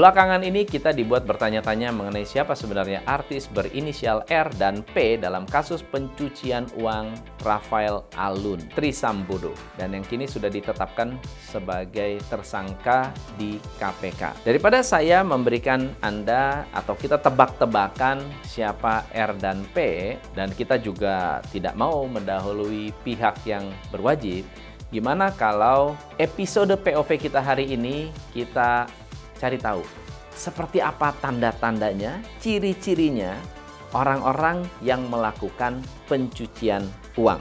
Belakangan ini kita dibuat bertanya-tanya mengenai siapa sebenarnya artis berinisial R dan P dalam kasus pencucian uang Rafael Alun Trisambodo dan yang kini sudah ditetapkan sebagai tersangka di KPK. Daripada saya memberikan Anda atau kita tebak-tebakan siapa R dan P dan kita juga tidak mau mendahului pihak yang berwajib, gimana kalau episode POV kita hari ini kita cari tahu seperti apa tanda-tandanya, ciri-cirinya orang-orang yang melakukan pencucian uang.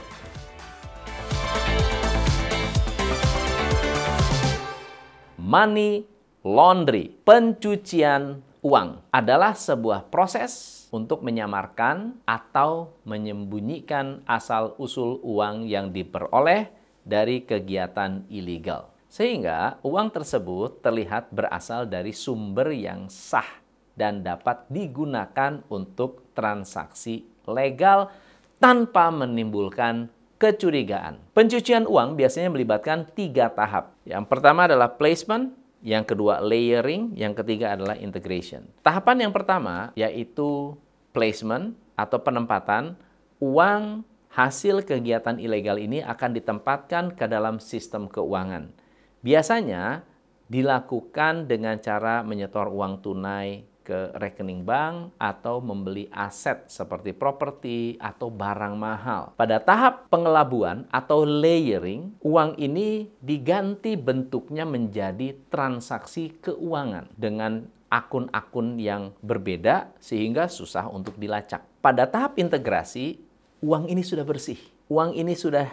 Money laundry, pencucian uang adalah sebuah proses untuk menyamarkan atau menyembunyikan asal-usul uang yang diperoleh dari kegiatan ilegal. Sehingga uang tersebut terlihat berasal dari sumber yang sah dan dapat digunakan untuk transaksi legal tanpa menimbulkan kecurigaan. Pencucian uang biasanya melibatkan tiga tahap. Yang pertama adalah placement, yang kedua layering, yang ketiga adalah integration. Tahapan yang pertama yaitu placement atau penempatan uang hasil kegiatan ilegal ini akan ditempatkan ke dalam sistem keuangan. Biasanya dilakukan dengan cara menyetor uang tunai ke rekening bank atau membeli aset seperti properti atau barang mahal. Pada tahap pengelabuan atau layering, uang ini diganti bentuknya menjadi transaksi keuangan dengan akun-akun yang berbeda sehingga susah untuk dilacak. Pada tahap integrasi, uang ini sudah bersih. Uang ini sudah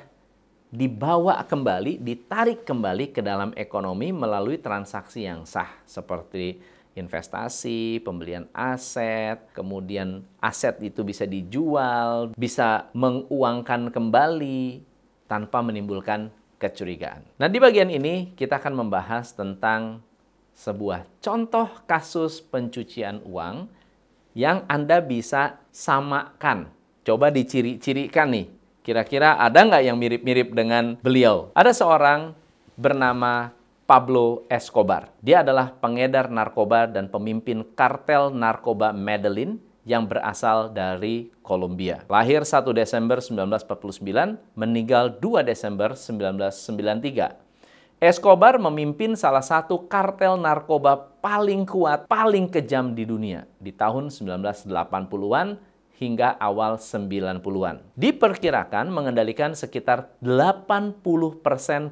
dibawa kembali, ditarik kembali ke dalam ekonomi melalui transaksi yang sah seperti investasi, pembelian aset, kemudian aset itu bisa dijual, bisa menguangkan kembali tanpa menimbulkan kecurigaan. Nah, di bagian ini kita akan membahas tentang sebuah contoh kasus pencucian uang yang Anda bisa samakan. Coba diciri-cirikan nih Kira-kira ada nggak yang mirip-mirip dengan beliau? Ada seorang bernama Pablo Escobar. Dia adalah pengedar narkoba dan pemimpin kartel narkoba Medellin yang berasal dari Kolombia. Lahir 1 Desember 1949, meninggal 2 Desember 1993. Escobar memimpin salah satu kartel narkoba paling kuat, paling kejam di dunia di tahun 1980-an hingga awal 90-an. Diperkirakan mengendalikan sekitar 80%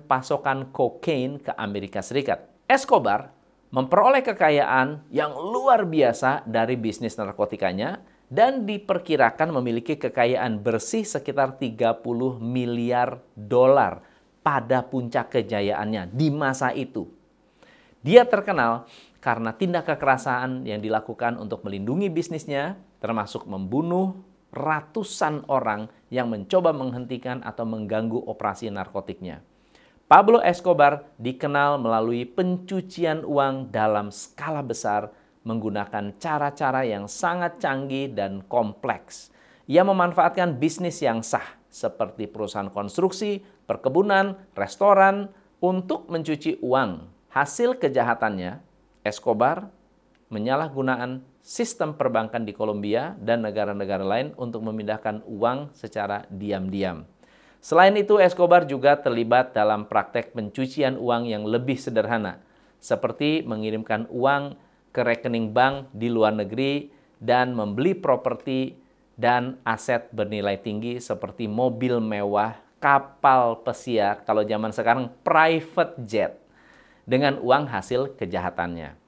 pasokan kokain ke Amerika Serikat. Escobar memperoleh kekayaan yang luar biasa dari bisnis narkotikanya dan diperkirakan memiliki kekayaan bersih sekitar 30 miliar dolar pada puncak kejayaannya di masa itu. Dia terkenal karena tindak kekerasan yang dilakukan untuk melindungi bisnisnya, termasuk membunuh ratusan orang yang mencoba menghentikan atau mengganggu operasi narkotiknya. Pablo Escobar dikenal melalui pencucian uang dalam skala besar menggunakan cara-cara yang sangat canggih dan kompleks. Ia memanfaatkan bisnis yang sah seperti perusahaan konstruksi, perkebunan, restoran untuk mencuci uang. Hasil kejahatannya Escobar menyalahgunaan sistem perbankan di Kolombia dan negara-negara lain untuk memindahkan uang secara diam-diam. Selain itu, Escobar juga terlibat dalam praktek pencucian uang yang lebih sederhana, seperti mengirimkan uang ke rekening bank di luar negeri dan membeli properti dan aset bernilai tinggi seperti mobil mewah, kapal pesiar, kalau zaman sekarang private jet, dengan uang hasil kejahatannya.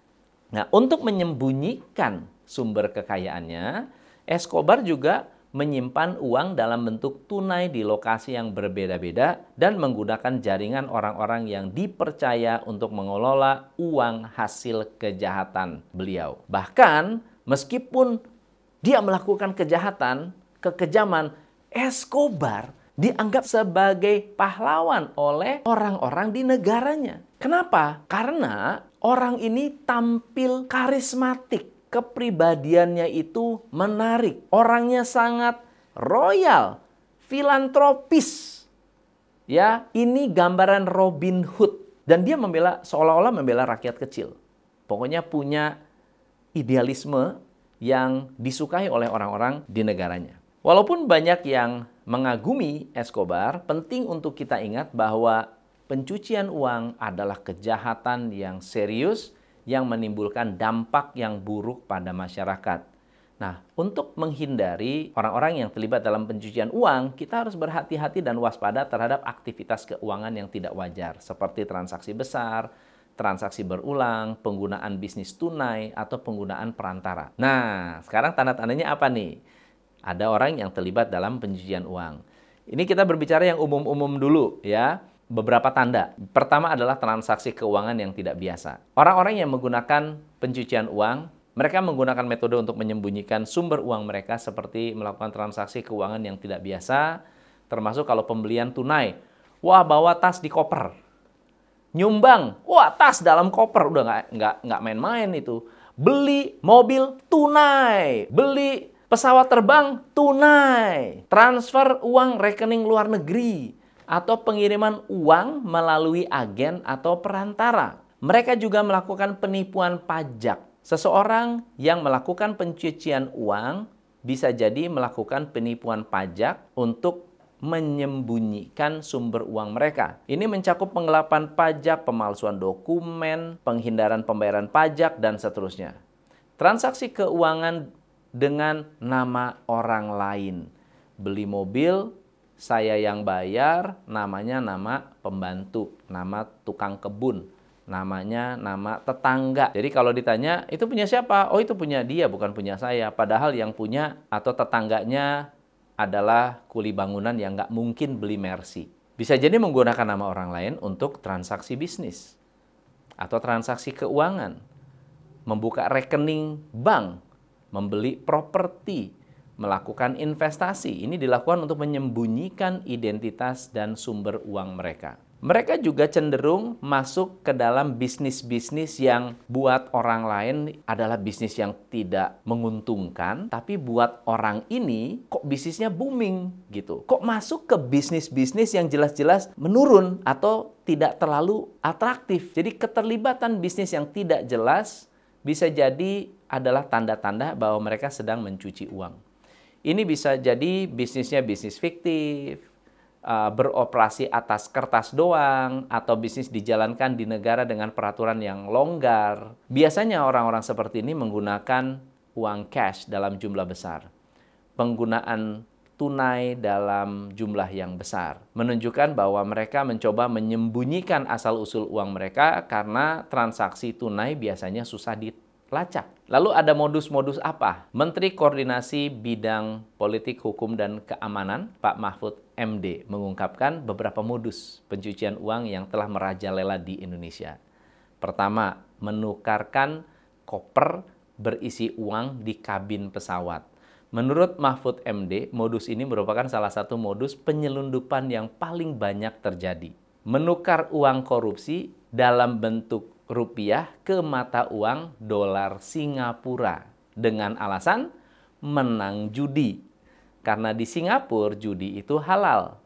Nah, untuk menyembunyikan sumber kekayaannya, Escobar juga menyimpan uang dalam bentuk tunai di lokasi yang berbeda-beda dan menggunakan jaringan orang-orang yang dipercaya untuk mengelola uang hasil kejahatan beliau. Bahkan meskipun dia melakukan kejahatan, kekejaman, Escobar dianggap sebagai pahlawan oleh orang-orang di negaranya. Kenapa? Karena orang ini tampil karismatik. Kepribadiannya itu menarik. Orangnya sangat royal, filantropis. Ya, ini gambaran Robin Hood dan dia membela seolah-olah membela rakyat kecil. Pokoknya punya idealisme yang disukai oleh orang-orang di negaranya. Walaupun banyak yang mengagumi Escobar, penting untuk kita ingat bahwa pencucian uang adalah kejahatan yang serius yang menimbulkan dampak yang buruk pada masyarakat. Nah, untuk menghindari orang-orang yang terlibat dalam pencucian uang, kita harus berhati-hati dan waspada terhadap aktivitas keuangan yang tidak wajar, seperti transaksi besar, transaksi berulang, penggunaan bisnis tunai, atau penggunaan perantara. Nah, sekarang tanda-tandanya apa nih? Ada orang yang terlibat dalam pencucian uang. Ini kita berbicara yang umum-umum dulu ya. Beberapa tanda. Pertama adalah transaksi keuangan yang tidak biasa. Orang-orang yang menggunakan pencucian uang, mereka menggunakan metode untuk menyembunyikan sumber uang mereka seperti melakukan transaksi keuangan yang tidak biasa, termasuk kalau pembelian tunai. Wah, bawa tas di koper nyumbang, wah tas dalam koper udah nggak nggak nggak main-main itu. Beli mobil tunai, beli pesawat terbang tunai, transfer uang rekening luar negeri, atau pengiriman uang melalui agen atau perantara. Mereka juga melakukan penipuan pajak. Seseorang yang melakukan pencucian uang bisa jadi melakukan penipuan pajak untuk menyembunyikan sumber uang mereka. Ini mencakup penggelapan pajak, pemalsuan dokumen, penghindaran pembayaran pajak, dan seterusnya. Transaksi keuangan dengan nama orang lain. Beli mobil, saya yang bayar, namanya nama pembantu, nama tukang kebun, namanya nama tetangga. Jadi kalau ditanya, itu punya siapa? Oh itu punya dia, bukan punya saya. Padahal yang punya atau tetangganya adalah kuli bangunan yang nggak mungkin beli Mercy. Bisa jadi menggunakan nama orang lain untuk transaksi bisnis atau transaksi keuangan, membuka rekening bank, membeli properti, melakukan investasi. Ini dilakukan untuk menyembunyikan identitas dan sumber uang mereka mereka juga cenderung masuk ke dalam bisnis-bisnis yang buat orang lain adalah bisnis yang tidak menguntungkan, tapi buat orang ini kok bisnisnya booming gitu. Kok masuk ke bisnis-bisnis yang jelas-jelas menurun atau tidak terlalu atraktif. Jadi keterlibatan bisnis yang tidak jelas bisa jadi adalah tanda-tanda bahwa mereka sedang mencuci uang. Ini bisa jadi bisnisnya bisnis fiktif, uh, beroperasi atas kertas doang atau bisnis dijalankan di negara dengan peraturan yang longgar. Biasanya orang-orang seperti ini menggunakan uang cash dalam jumlah besar. Penggunaan tunai dalam jumlah yang besar. Menunjukkan bahwa mereka mencoba menyembunyikan asal-usul uang mereka karena transaksi tunai biasanya susah dilacak. Lalu ada modus-modus apa? Menteri Koordinasi Bidang Politik, Hukum, dan Keamanan, Pak Mahfud MD, mengungkapkan beberapa modus pencucian uang yang telah merajalela di Indonesia. Pertama, menukarkan koper berisi uang di kabin pesawat. Menurut Mahfud MD, modus ini merupakan salah satu modus penyelundupan yang paling banyak terjadi. Menukar uang korupsi dalam bentuk rupiah ke mata uang dolar Singapura dengan alasan menang judi. Karena di Singapura judi itu halal.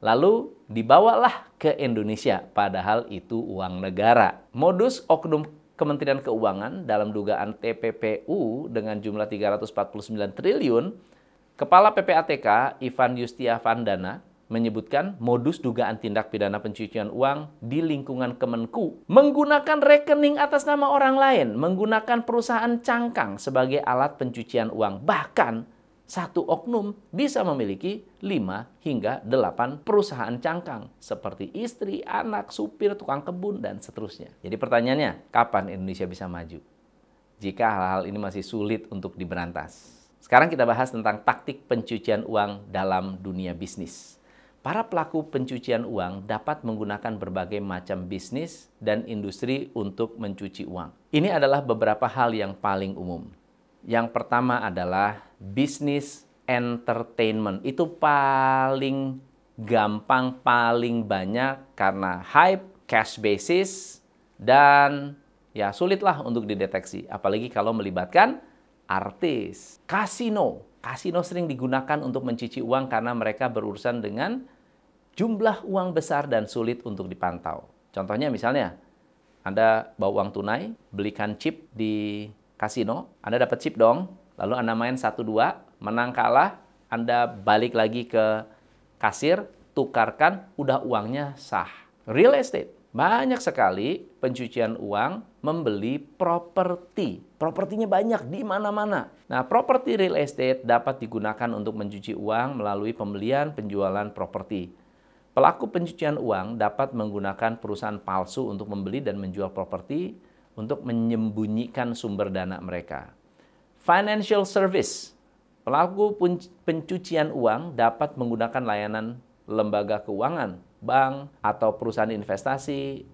Lalu dibawalah ke Indonesia padahal itu uang negara. Modus oknum Kementerian Keuangan dalam dugaan TPPU dengan jumlah 349 triliun, Kepala PPATK Ivan Yustia Vandana menyebutkan modus dugaan tindak pidana pencucian uang di lingkungan Kemenku menggunakan rekening atas nama orang lain, menggunakan perusahaan cangkang sebagai alat pencucian uang. Bahkan satu oknum bisa memiliki 5 hingga 8 perusahaan cangkang seperti istri, anak, supir, tukang kebun, dan seterusnya. Jadi pertanyaannya, kapan Indonesia bisa maju? Jika hal-hal ini masih sulit untuk diberantas. Sekarang kita bahas tentang taktik pencucian uang dalam dunia bisnis. Para pelaku pencucian uang dapat menggunakan berbagai macam bisnis dan industri untuk mencuci uang. Ini adalah beberapa hal yang paling umum. Yang pertama adalah bisnis entertainment. Itu paling gampang, paling banyak karena hype, cash basis, dan ya sulitlah untuk dideteksi. Apalagi kalau melibatkan artis. Kasino Kasino sering digunakan untuk mencuci uang karena mereka berurusan dengan jumlah uang besar dan sulit untuk dipantau. Contohnya misalnya, Anda bawa uang tunai, belikan chip di kasino, Anda dapat chip dong, lalu Anda main satu dua, menang kalah, Anda balik lagi ke kasir, tukarkan, udah uangnya sah. Real estate. Banyak sekali pencucian uang membeli properti. Propertinya banyak di mana-mana. Nah, properti real estate dapat digunakan untuk mencuci uang melalui pembelian penjualan properti. Pelaku pencucian uang dapat menggunakan perusahaan palsu untuk membeli dan menjual properti untuk menyembunyikan sumber dana mereka. Financial service. Pelaku pencucian uang dapat menggunakan layanan lembaga keuangan bank atau perusahaan investasi,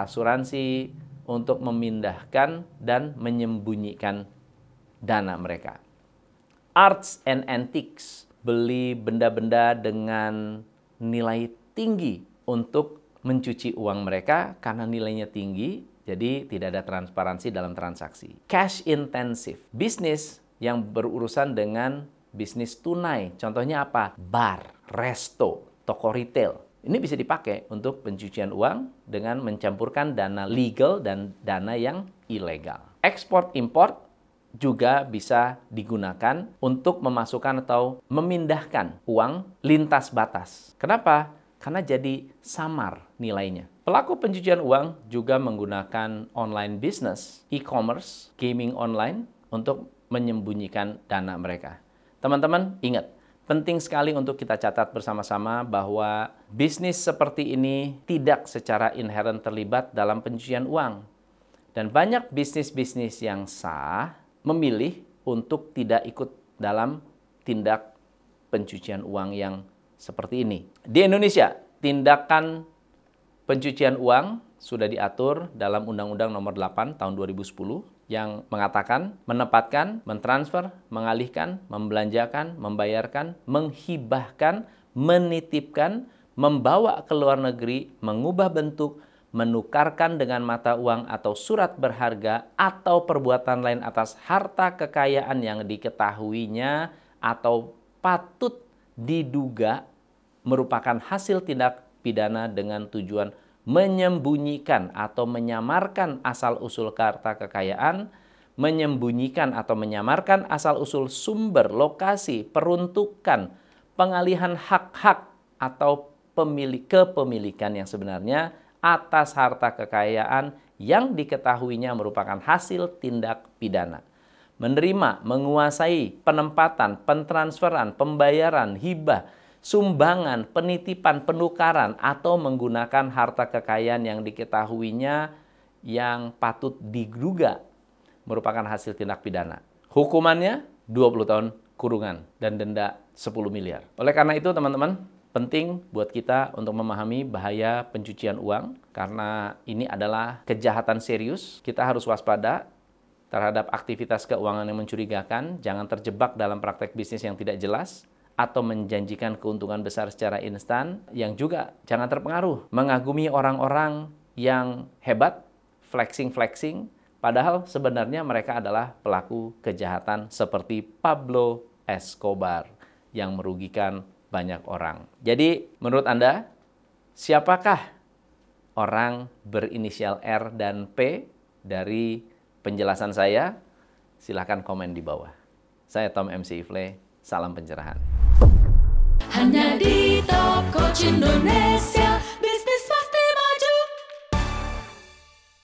asuransi untuk memindahkan dan menyembunyikan dana mereka. Arts and antiques, beli benda-benda dengan nilai tinggi untuk mencuci uang mereka karena nilainya tinggi, jadi tidak ada transparansi dalam transaksi. Cash intensive, bisnis yang berurusan dengan bisnis tunai. Contohnya apa? Bar, resto, toko retail. Ini bisa dipakai untuk pencucian uang dengan mencampurkan dana legal dan dana yang ilegal. Ekspor import juga bisa digunakan untuk memasukkan atau memindahkan uang lintas batas. Kenapa? Karena jadi samar nilainya. Pelaku pencucian uang juga menggunakan online business, e-commerce, gaming online untuk menyembunyikan dana mereka. Teman-teman, ingat, Penting sekali untuk kita catat bersama-sama bahwa bisnis seperti ini tidak secara inherent terlibat dalam pencucian uang. Dan banyak bisnis-bisnis yang sah memilih untuk tidak ikut dalam tindak pencucian uang yang seperti ini. Di Indonesia, tindakan pencucian uang sudah diatur dalam Undang-Undang Nomor 8 Tahun 2010 yang mengatakan menempatkan, mentransfer, mengalihkan, membelanjakan, membayarkan, menghibahkan, menitipkan, membawa ke luar negeri, mengubah bentuk, menukarkan dengan mata uang atau surat berharga atau perbuatan lain atas harta kekayaan yang diketahuinya atau patut diduga merupakan hasil tindak pidana dengan tujuan menyembunyikan atau menyamarkan asal-usul harta kekayaan, menyembunyikan atau menyamarkan asal-usul sumber, lokasi, peruntukan, pengalihan hak-hak atau pemilik kepemilikan yang sebenarnya atas harta kekayaan yang diketahuinya merupakan hasil tindak pidana. Menerima, menguasai penempatan, pentransferan, pembayaran, hibah, sumbangan, penitipan, penukaran, atau menggunakan harta kekayaan yang diketahuinya yang patut diduga merupakan hasil tindak pidana. Hukumannya 20 tahun kurungan dan denda 10 miliar. Oleh karena itu teman-teman, penting buat kita untuk memahami bahaya pencucian uang karena ini adalah kejahatan serius. Kita harus waspada terhadap aktivitas keuangan yang mencurigakan, jangan terjebak dalam praktek bisnis yang tidak jelas atau menjanjikan keuntungan besar secara instan yang juga jangan terpengaruh mengagumi orang-orang yang hebat, flexing-flexing, padahal sebenarnya mereka adalah pelaku kejahatan seperti Pablo Escobar yang merugikan banyak orang. Jadi, menurut Anda, siapakah orang berinisial R dan P dari penjelasan saya? Silahkan komen di bawah. Saya Tom MC Ifle, salam pencerahan. Hanya di Top Coach Indonesia.